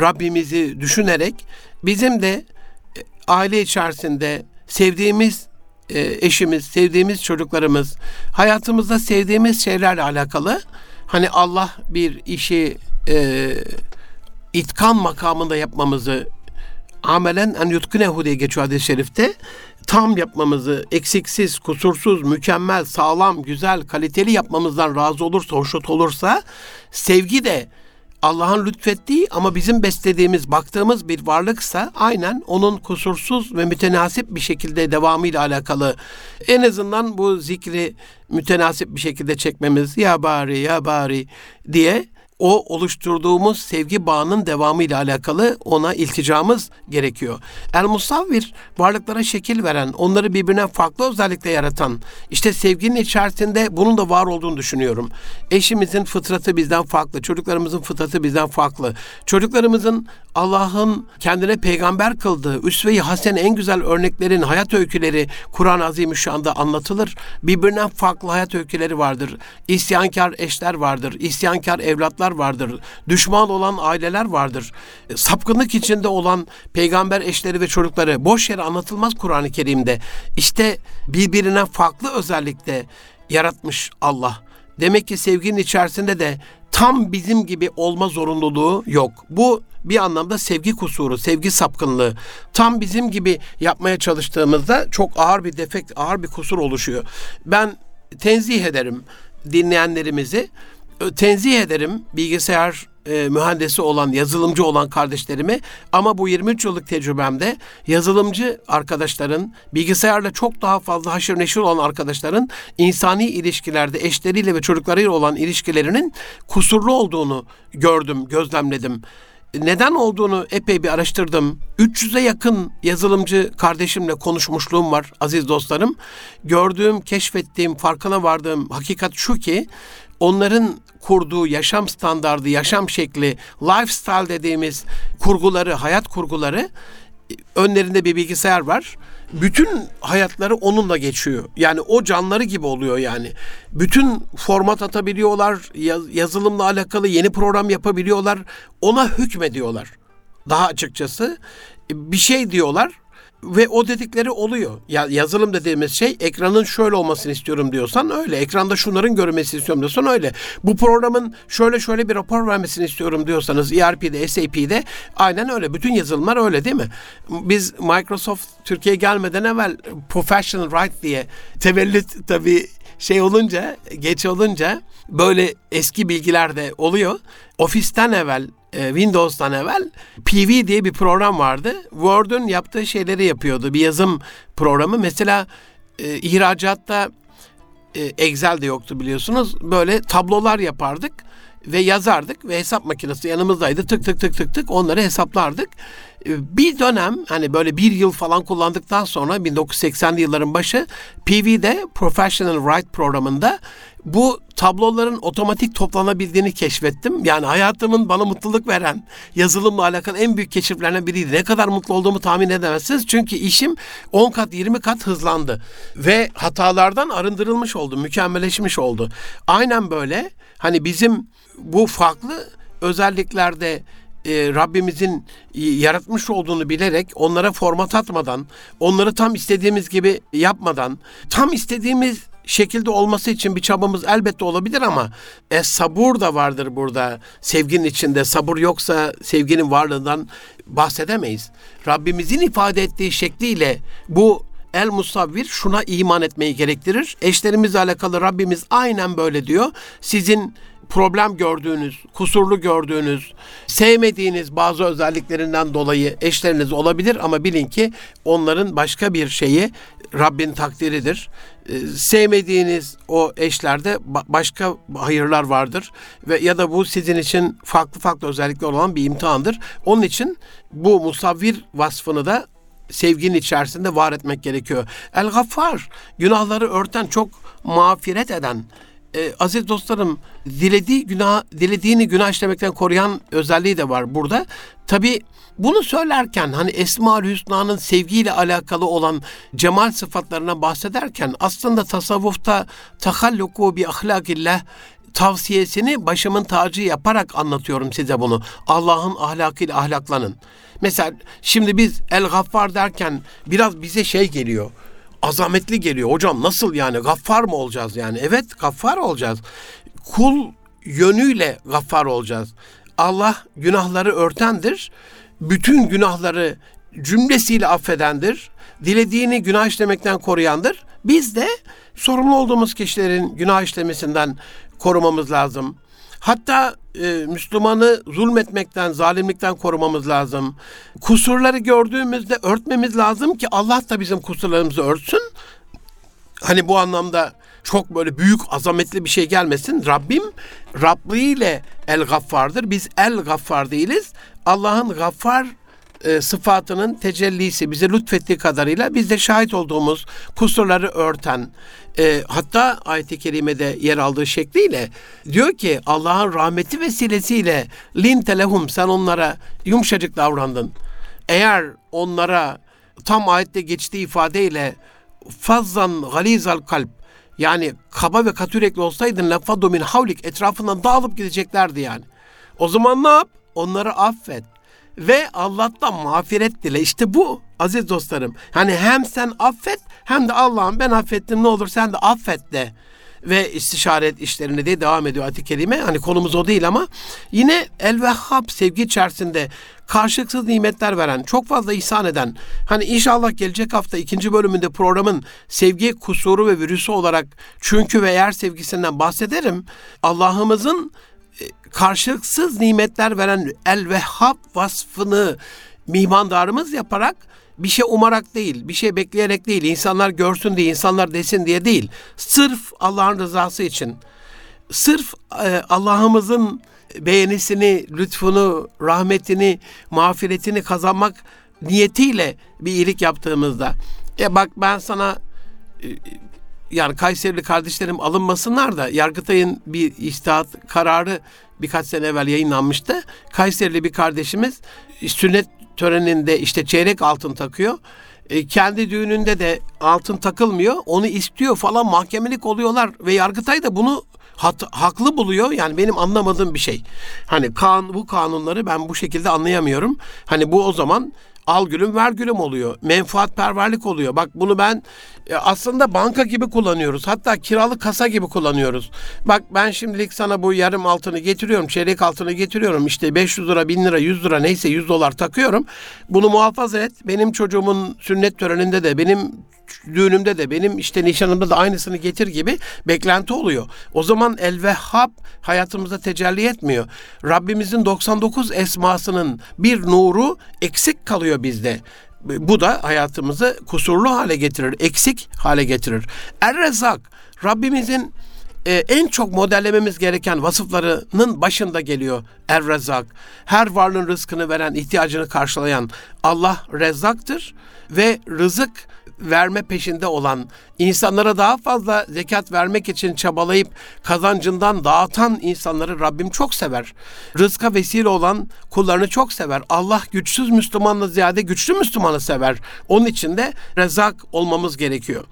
Rabbimizi düşünerek bizim de e, aile içerisinde sevdiğimiz e, eşimiz, sevdiğimiz çocuklarımız, hayatımızda sevdiğimiz şeylerle alakalı hani Allah bir işi e, itkan makamında yapmamızı amelen en yutkunehu diye geçiyor hadis-i şerifte. Tam yapmamızı, eksiksiz, kusursuz, mükemmel, sağlam, güzel, kaliteli yapmamızdan razı olursa, hoşnut olursa sevgi de Allah'ın lütfettiği ama bizim beslediğimiz, baktığımız bir varlıksa aynen onun kusursuz ve mütenasip bir şekilde devamıyla alakalı. En azından bu zikri mütenasip bir şekilde çekmemiz ya bari ya bari diye o oluşturduğumuz sevgi bağının devamı ile alakalı ona ilticamız gerekiyor. El Musavvir varlıklara şekil veren, onları birbirine farklı özellikle yaratan, işte sevginin içerisinde bunun da var olduğunu düşünüyorum. Eşimizin fıtratı bizden farklı, çocuklarımızın fıtratı bizden farklı. Çocuklarımızın Allah'ın kendine peygamber kıldığı üsve-i hasen en güzel örneklerin hayat öyküleri Kur'an-ı Azimüşşan'da anlatılır. Birbirinden farklı hayat öyküleri vardır. İsyankar eşler vardır, isyankar evlatlar çocuklar vardır. Düşman olan aileler vardır. E, sapkınlık içinde olan peygamber eşleri ve çocukları boş yere anlatılmaz Kur'an-ı Kerim'de. İşte birbirine farklı özellikle yaratmış Allah. Demek ki sevginin içerisinde de tam bizim gibi olma zorunluluğu yok. Bu bir anlamda sevgi kusuru, sevgi sapkınlığı. Tam bizim gibi yapmaya çalıştığımızda çok ağır bir defekt, ağır bir kusur oluşuyor. Ben tenzih ederim dinleyenlerimizi tenzih ederim bilgisayar e, mühendisi olan, yazılımcı olan kardeşlerimi ama bu 23 yıllık tecrübemde yazılımcı arkadaşların, bilgisayarla çok daha fazla haşır neşir olan arkadaşların insani ilişkilerde eşleriyle ve çocuklarıyla olan ilişkilerinin kusurlu olduğunu gördüm, gözlemledim neden olduğunu epey bir araştırdım. 300'e yakın yazılımcı kardeşimle konuşmuşluğum var aziz dostlarım. Gördüğüm, keşfettiğim, farkına vardığım hakikat şu ki onların kurduğu yaşam standardı, yaşam şekli, lifestyle dediğimiz kurguları, hayat kurguları önlerinde bir bilgisayar var. Bütün hayatları onunla geçiyor. Yani o canları gibi oluyor yani. Bütün format atabiliyorlar, yazılımla alakalı yeni program yapabiliyorlar. Ona hükmediyorlar. Daha açıkçası bir şey diyorlar ve o dedikleri oluyor. Ya yazılım dediğimiz şey ekranın şöyle olmasını istiyorum diyorsan öyle. Ekranda şunların görmesini istiyorum diyorsan öyle. Bu programın şöyle şöyle bir rapor vermesini istiyorum diyorsanız ERP'de, SAP'de aynen öyle. Bütün yazılımlar öyle değil mi? Biz Microsoft Türkiye'ye gelmeden evvel Professional Right diye tevellüt tabii şey olunca, geç olunca böyle eski bilgiler de oluyor. Ofisten evvel e, Windows'tan evvel PV diye bir program vardı. Word'un yaptığı şeyleri yapıyordu. Bir yazım programı. Mesela e, ihracatta e, Excel de yoktu biliyorsunuz. Böyle tablolar yapardık ve yazardık ve hesap makinesi yanımızdaydı. Tık tık tık tık tık onları hesaplardık. E, bir dönem hani böyle bir yıl falan kullandıktan sonra 1980'li yılların başı PV'de Professional Write programında bu tabloların otomatik toplanabildiğini keşfettim. Yani hayatımın bana mutluluk veren yazılımla alakalı en büyük keşiflerden biriydi. Ne kadar mutlu olduğumu tahmin edemezsiniz. Çünkü işim 10 kat 20 kat hızlandı. Ve hatalardan arındırılmış oldu, mükemmelleşmiş oldu. Aynen böyle hani bizim bu farklı özelliklerde e, Rabbimizin yaratmış olduğunu bilerek onlara format atmadan, onları tam istediğimiz gibi yapmadan, tam istediğimiz şekilde olması için bir çabamız elbette olabilir ama e, sabır da vardır burada. Sevginin içinde sabır yoksa sevginin varlığından bahsedemeyiz. Rabbimizin ifade ettiği şekliyle bu el musavvir şuna iman etmeyi gerektirir. Eşlerimizle alakalı Rabbimiz aynen böyle diyor. Sizin problem gördüğünüz, kusurlu gördüğünüz, sevmediğiniz bazı özelliklerinden dolayı eşleriniz olabilir ama bilin ki onların başka bir şeyi Rabbin takdiridir. Ee, sevmediğiniz o eşlerde başka hayırlar vardır ve ya da bu sizin için farklı farklı özellikler olan bir imtihandır. Onun için bu musavvir vasfını da sevginin içerisinde var etmek gerekiyor. El Gaffar günahları örten çok mağfiret eden e, aziz dostlarım dilediği günah dilediğini günah işlemekten koruyan özelliği de var burada. Tabi bunu söylerken hani Esma-ül Hüsna'nın sevgiyle alakalı olan cemal sıfatlarına bahsederken aslında tasavvufta tahalluku bi ahlakillah tavsiyesini başımın tacı yaparak anlatıyorum size bunu. Allah'ın ahlakıyla ahlaklanın. Mesela şimdi biz El Gaffar derken biraz bize şey geliyor azametli geliyor. Hocam nasıl yani gaffar mı olacağız yani? Evet gaffar olacağız. Kul yönüyle gaffar olacağız. Allah günahları örtendir. Bütün günahları cümlesiyle affedendir. Dilediğini günah işlemekten koruyandır. Biz de sorumlu olduğumuz kişilerin günah işlemesinden korumamız lazım. Hatta e, Müslümanı zulmetmekten, zalimlikten korumamız lazım. Kusurları gördüğümüzde örtmemiz lazım ki Allah da bizim kusurlarımızı örtsün. Hani bu anlamda çok böyle büyük azametli bir şey gelmesin. Rabbim Rabliyle El Gaffar'dır. Biz El Gaffar değiliz. Allah'ın Gaffar e, sıfatının tecellisi bize lütfettiği kadarıyla biz de şahit olduğumuz kusurları örten e, hatta ayet-i kerimede yer aldığı şekliyle diyor ki Allah'ın rahmeti vesilesiyle lin telehum sen onlara yumuşacık davrandın. Eğer onlara tam ayette geçtiği ifadeyle fazzan galizal kalp yani kaba ve katürekli olsaydın lafadu min havlik etrafından dağılıp gideceklerdi yani. O zaman ne yap? Onları affet ve Allah'tan mağfiret dile. İşte bu aziz dostlarım. Hani hem sen affet hem de Allah'ım ben affettim ne olur sen de affet de. ve istişaret işlerine de devam ediyor ayet-i. Hani konumuz o değil ama yine El-Vehhab sevgi içerisinde karşılıksız nimetler veren, çok fazla ihsan eden, hani inşallah gelecek hafta ikinci bölümünde programın sevgi kusuru ve virüsü olarak çünkü ve yer sevgisinden bahsederim. Allah'ımızın karşılıksız nimetler veren El-Vehhab vasfını mihmandarımız yaparak bir şey umarak değil, bir şey bekleyerek değil, insanlar görsün diye, insanlar desin diye değil. Sırf Allah'ın rızası için, sırf e, Allah'ımızın beğenisini, lütfunu, rahmetini, mağfiretini kazanmak niyetiyle bir iyilik yaptığımızda. E bak ben sana e, yani Kayserili kardeşlerim alınmasınlar da Yargıtay'ın bir istihat kararı birkaç sene evvel yayınlanmıştı. Kayserili bir kardeşimiz sünnet töreninde işte çeyrek altın takıyor. E, kendi düğününde de altın takılmıyor. Onu istiyor falan mahkemelik oluyorlar ve Yargıtay da bunu hat, haklı buluyor. Yani benim anlamadığım bir şey. Hani kan bu kanunları ben bu şekilde anlayamıyorum. Hani bu o zaman al gülüm ver gülüm oluyor. Menfaatperverlik oluyor. Bak bunu ben e, aslında banka gibi kullanıyoruz. Hatta kiralık kasa gibi kullanıyoruz. Bak ben şimdilik sana bu yarım altını getiriyorum, çeyrek altını getiriyorum. İşte 500 lira, 1000 lira, 100 lira neyse 100 dolar takıyorum. Bunu muhafaza et. Benim çocuğumun sünnet töreninde de benim düğünümde de benim işte nişanımda da aynısını getir gibi beklenti oluyor. O zaman el-Vehhab hayatımızda tecelli etmiyor. Rabbimizin 99 esmasının bir nuru eksik kalıyor bizde. Bu da hayatımızı kusurlu hale getirir, eksik hale getirir. Er-Rezzak, Rabbimizin e, en çok modellememiz gereken vasıflarının başında geliyor Er-Rezzak. Her varlığın rızkını veren, ihtiyacını karşılayan Allah Rezzaktır ve rızık verme peşinde olan, insanlara daha fazla zekat vermek için çabalayıp kazancından dağıtan insanları Rabbim çok sever. Rızka vesile olan kullarını çok sever. Allah güçsüz Müslümanla ziyade güçlü Müslümanı sever. Onun için de rezak olmamız gerekiyor.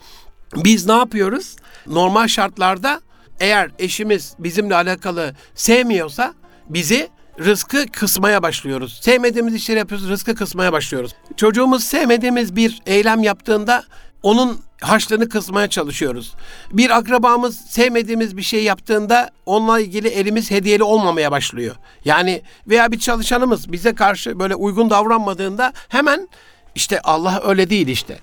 Biz ne yapıyoruz? Normal şartlarda eğer eşimiz bizimle alakalı sevmiyorsa bizi rızkı kısmaya başlıyoruz. Sevmediğimiz işleri yapıyoruz, rızkı kısmaya başlıyoruz. Çocuğumuz sevmediğimiz bir eylem yaptığında onun harçlığını kısmaya çalışıyoruz. Bir akrabamız sevmediğimiz bir şey yaptığında onunla ilgili elimiz hediyeli olmamaya başlıyor. Yani veya bir çalışanımız bize karşı böyle uygun davranmadığında hemen işte Allah öyle değil işte.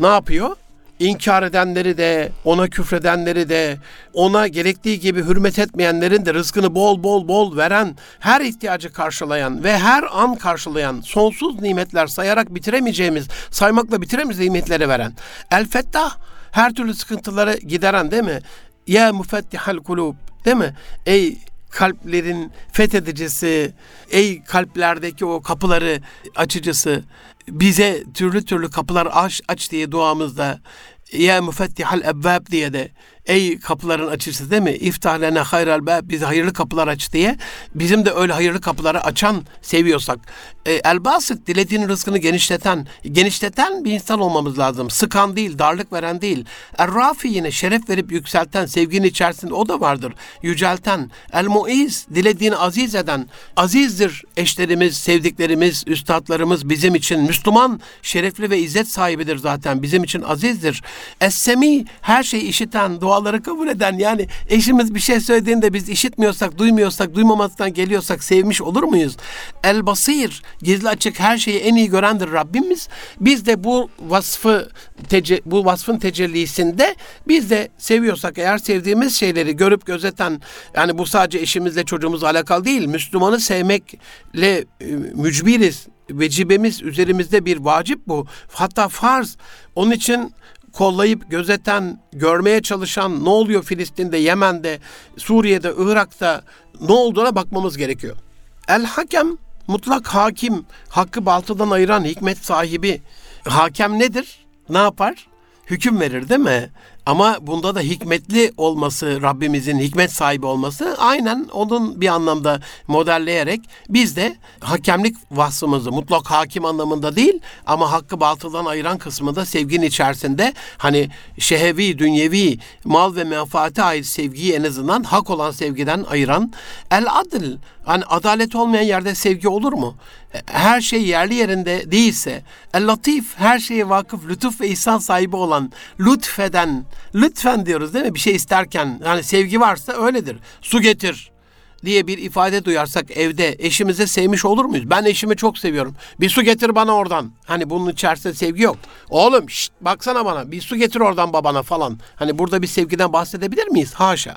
Ne yapıyor? İnkar edenleri de, ona küfredenleri de, ona gerektiği gibi hürmet etmeyenlerin de rızkını bol bol bol veren, her ihtiyacı karşılayan ve her an karşılayan sonsuz nimetler sayarak bitiremeyeceğimiz, saymakla bitiremeyeceğimiz nimetleri veren. El Fettah her türlü sıkıntıları gideren değil mi? Ya müfettihal kulub değil mi? Ey kalplerin fethedicisi, ey kalplerdeki o kapıları açıcısı, bize türlü türlü kapılar aç aç diye duamızda ya müfettihal ebbab diye de ey kapıların açıcısı değil mi? İftah lene hayral bab bize hayırlı kapılar aç diye. Bizim de öyle hayırlı kapıları açan seviyorsak. E, el basit dilediğinin rızkını genişleten, genişleten bir insan olmamız lazım. Sıkan değil, darlık veren değil. Er rafi yine şeref verip yükselten, sevginin içerisinde o da vardır. Yücelten. El muiz dilediğini aziz eden. Azizdir eşlerimiz, sevdiklerimiz, üstadlarımız bizim için. Müslüman şerefli ve izzet sahibidir zaten. Bizim için azizdir. Es-semi her şeyi işiten, dua duaları kabul eden yani eşimiz bir şey söylediğinde biz işitmiyorsak, duymuyorsak, duymamaktan geliyorsak sevmiş olur muyuz? El basir, gizli açık her şeyi en iyi görendir Rabbimiz. Biz de bu vasfı tece, bu vasfın tecellisinde biz de seviyorsak eğer sevdiğimiz şeyleri görüp gözeten yani bu sadece eşimizle çocuğumuzla alakalı değil. Müslümanı sevmekle e, mücbiriz. Vecibemiz üzerimizde bir vacip bu. Hatta farz. Onun için kollayıp gözeten, görmeye çalışan ne oluyor Filistin'de, Yemen'de, Suriye'de, Irak'ta ne olduğuna bakmamız gerekiyor. El hakem mutlak hakim, hakkı baltıdan ayıran hikmet sahibi. Hakem nedir? Ne yapar? Hüküm verir değil mi? Ama bunda da hikmetli olması, Rabbimizin hikmet sahibi olması aynen onun bir anlamda modelleyerek biz de hakemlik vasfımızı mutlak hakim anlamında değil ama hakkı batıldan ayıran kısmında sevginin içerisinde hani şehevi, dünyevi, mal ve menfaate ait sevgiyi en azından hak olan sevgiden ayıran el adil Hani adalet olmayan yerde sevgi olur mu? Her şey yerli yerinde değilse, el latif, her şeye vakıf, lütuf ve ihsan sahibi olan, lütfeden, lütfen diyoruz değil mi? Bir şey isterken, yani sevgi varsa öyledir. Su getir, diye bir ifade duyarsak evde eşimize sevmiş olur muyuz? Ben eşimi çok seviyorum. Bir su getir bana oradan. Hani bunun içerisinde sevgi yok. Oğlum şşt, baksana bana bir su getir oradan babana falan. Hani burada bir sevgiden bahsedebilir miyiz? Haşa.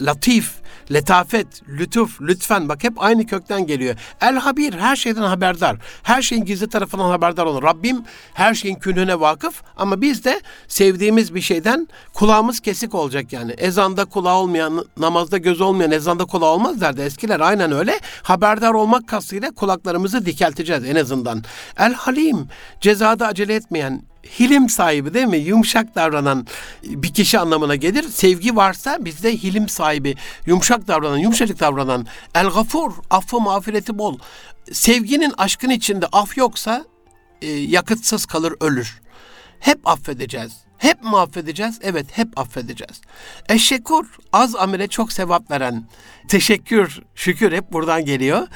Latif, letafet, lütuf, lütfen bak hep aynı kökten geliyor. El habir her şeyden haberdar. Her şeyin gizli tarafından haberdar olur. Rabbim her şeyin künhüne vakıf ama biz de sevdiğimiz bir şeyden kulağımız kesik olacak yani. Ezanda kulağı olmayan, namazda göz olmayan ezanda kulağı olmaz derdi eskiler. Aynen öyle. Haberdar olmak kastıyla kulaklarımızı dikelteceğiz en azından. El halim cezada acele etmeyen, hilim sahibi değil mi? Yumuşak davranan bir kişi anlamına gelir. Sevgi varsa bizde hilim sahibi, yumuşak davranan, yumuşacık davranan. El gafur, affı mağfireti bol. Sevginin aşkın içinde af yoksa e, yakıtsız kalır, ölür. Hep affedeceğiz. Hep mi affedeceğiz? Evet, hep affedeceğiz. Eşekur, az amele çok sevap veren. Teşekkür, şükür hep buradan geliyor.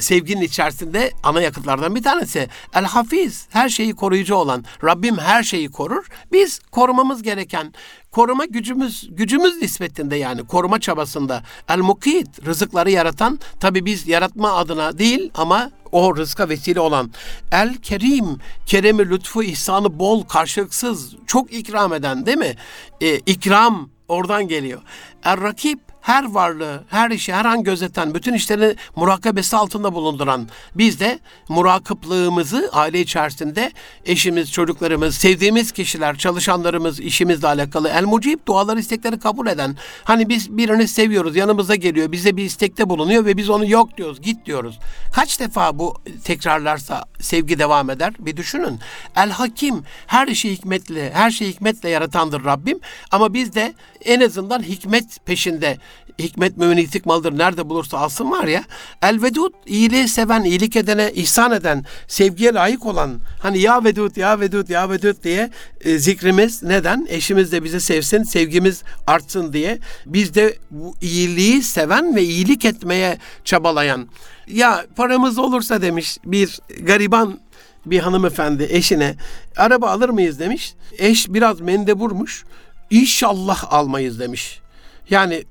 Sevginin içerisinde ana yakıtlardan bir tanesi. El hafiz, her şeyi koruyucu olan. Rabbim her şeyi korur. Biz korumamız gereken, koruma gücümüz gücümüz nispetinde yani koruma çabasında el mukit rızıkları yaratan tabi biz yaratma adına değil ama o rızka vesile olan el kerim keremi lütfu ihsanı bol karşılıksız çok ikram eden değil mi? Ee, ikram oradan geliyor. Er rakip her varlığı, her işi, her an gözeten, bütün işlerini murakabesi altında bulunduran biz de murakıplığımızı aile içerisinde eşimiz, çocuklarımız, sevdiğimiz kişiler, çalışanlarımız, işimizle alakalı el mucib duaları, istekleri kabul eden. Hani biz birini seviyoruz, yanımıza geliyor, bize bir istekte bulunuyor ve biz onu yok diyoruz, git diyoruz. Kaç defa bu tekrarlarsa sevgi devam eder? Bir düşünün. El Hakim her işi hikmetle, her şeyi hikmetle yaratandır Rabbim. Ama biz de en azından hikmet peşinde hikmet mümin itik malıdır. Nerede bulursa alsın var ya. El vedud iyiliği seven, iyilik edene, ihsan eden, sevgiye layık olan hani ya vedud, ya vedud, ya vedud diye e, zikrimiz neden? Eşimiz de bizi sevsin, sevgimiz artsın diye. Biz de bu iyiliği seven ve iyilik etmeye çabalayan. Ya paramız olursa demiş bir gariban bir hanımefendi eşine araba alır mıyız demiş. Eş biraz mendeburmuş. İnşallah almayız demiş. Yani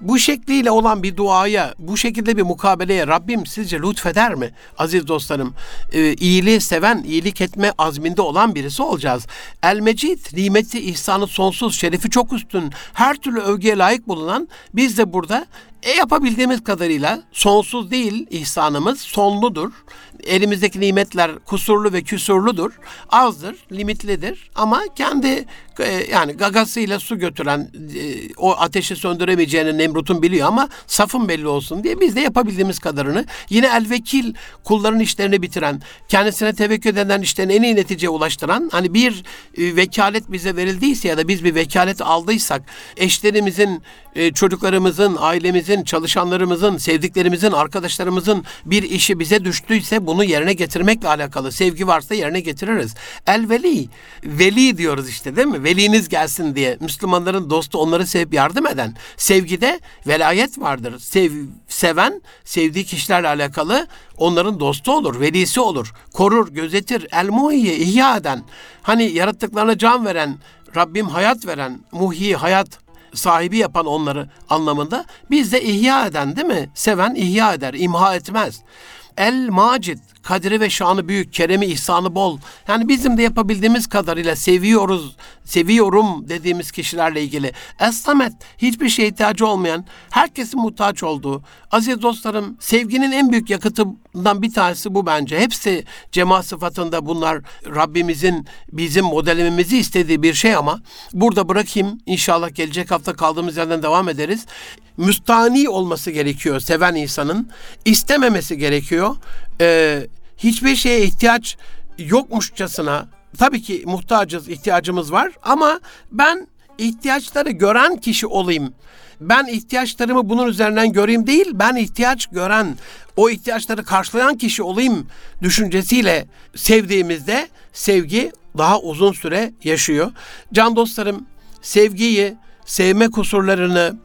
bu şekliyle olan bir duaya, bu şekilde bir mukabeleye Rabbim sizce lütfeder mi? Aziz dostlarım, e, iyiliği seven, iyilik etme azminde olan birisi olacağız. El Mecid, nimeti, ihsanı sonsuz, şerefi çok üstün, her türlü övgüye layık bulunan biz de burada e yapabildiğimiz kadarıyla sonsuz değil ihsanımız, sonludur. Elimizdeki nimetler kusurlu ve küsurludur. Azdır, limitlidir ama kendi e, yani gagasıyla su götüren e, o ateşi söndüremeyeceğini Nemrut'un biliyor ama safın belli olsun diye biz de yapabildiğimiz kadarını yine el vekil kulların işlerini bitiren, kendisine tevekkül eden işlerini en iyi neticeye ulaştıran hani bir e, vekalet bize verildiyse ya da biz bir vekalet aldıysak eşlerimizin, çocuklarımızın, ailemizin, çalışanlarımızın, sevdiklerimizin, arkadaşlarımızın bir işi bize düştüyse bunu yerine getirmekle alakalı. Sevgi varsa yerine getiririz. El veli, veli diyoruz işte değil mi? veliniz gelsin diye Müslümanların dostu onları sevip yardım eden sevgide velayet vardır. Sev, seven sevdiği kişilerle alakalı onların dostu olur, velisi olur. Korur, gözetir, el muhiye, ihya eden. Hani yarattıklarına can veren, Rabbim hayat veren, muhi, hayat sahibi yapan onları anlamında. Biz de ihya eden değil mi? Seven ihya eder, imha etmez. El Macid, kadri ve şanı büyük, keremi, ihsanı bol. Yani bizim de yapabildiğimiz kadarıyla seviyoruz, seviyorum dediğimiz kişilerle ilgili. Es-Samet, hiçbir şeye ihtiyacı olmayan, herkesin muhtaç olduğu. Aziz dostlarım, sevginin en büyük yakıtından bir tanesi bu bence. Hepsi cemaat sıfatında bunlar Rabbimizin bizim modelimizi istediği bir şey ama burada bırakayım. İnşallah gelecek hafta kaldığımız yerden devam ederiz müstani olması gerekiyor seven insanın. istememesi gerekiyor. Ee, hiçbir şeye ihtiyaç yokmuşçasına tabii ki muhtacız, ihtiyacımız var ama ben ihtiyaçları gören kişi olayım. Ben ihtiyaçlarımı bunun üzerinden göreyim değil, ben ihtiyaç gören, o ihtiyaçları karşılayan kişi olayım düşüncesiyle sevdiğimizde sevgi daha uzun süre yaşıyor. Can dostlarım, sevgiyi, sevme kusurlarını,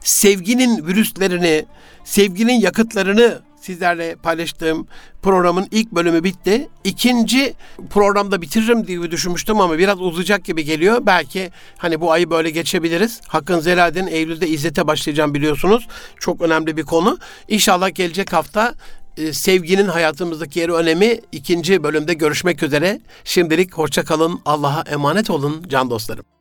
sevginin virüslerini, sevginin yakıtlarını sizlerle paylaştığım programın ilk bölümü bitti. İkinci programda bitiririm diye düşünmüştüm ama biraz uzayacak gibi geliyor. Belki hani bu ayı böyle geçebiliriz. Hakkın Zeladen Eylül'de İzzet'e başlayacağım biliyorsunuz. Çok önemli bir konu. İnşallah gelecek hafta e, sevginin hayatımızdaki yeri önemi ikinci bölümde görüşmek üzere. Şimdilik hoşça kalın. Allah'a emanet olun can dostlarım.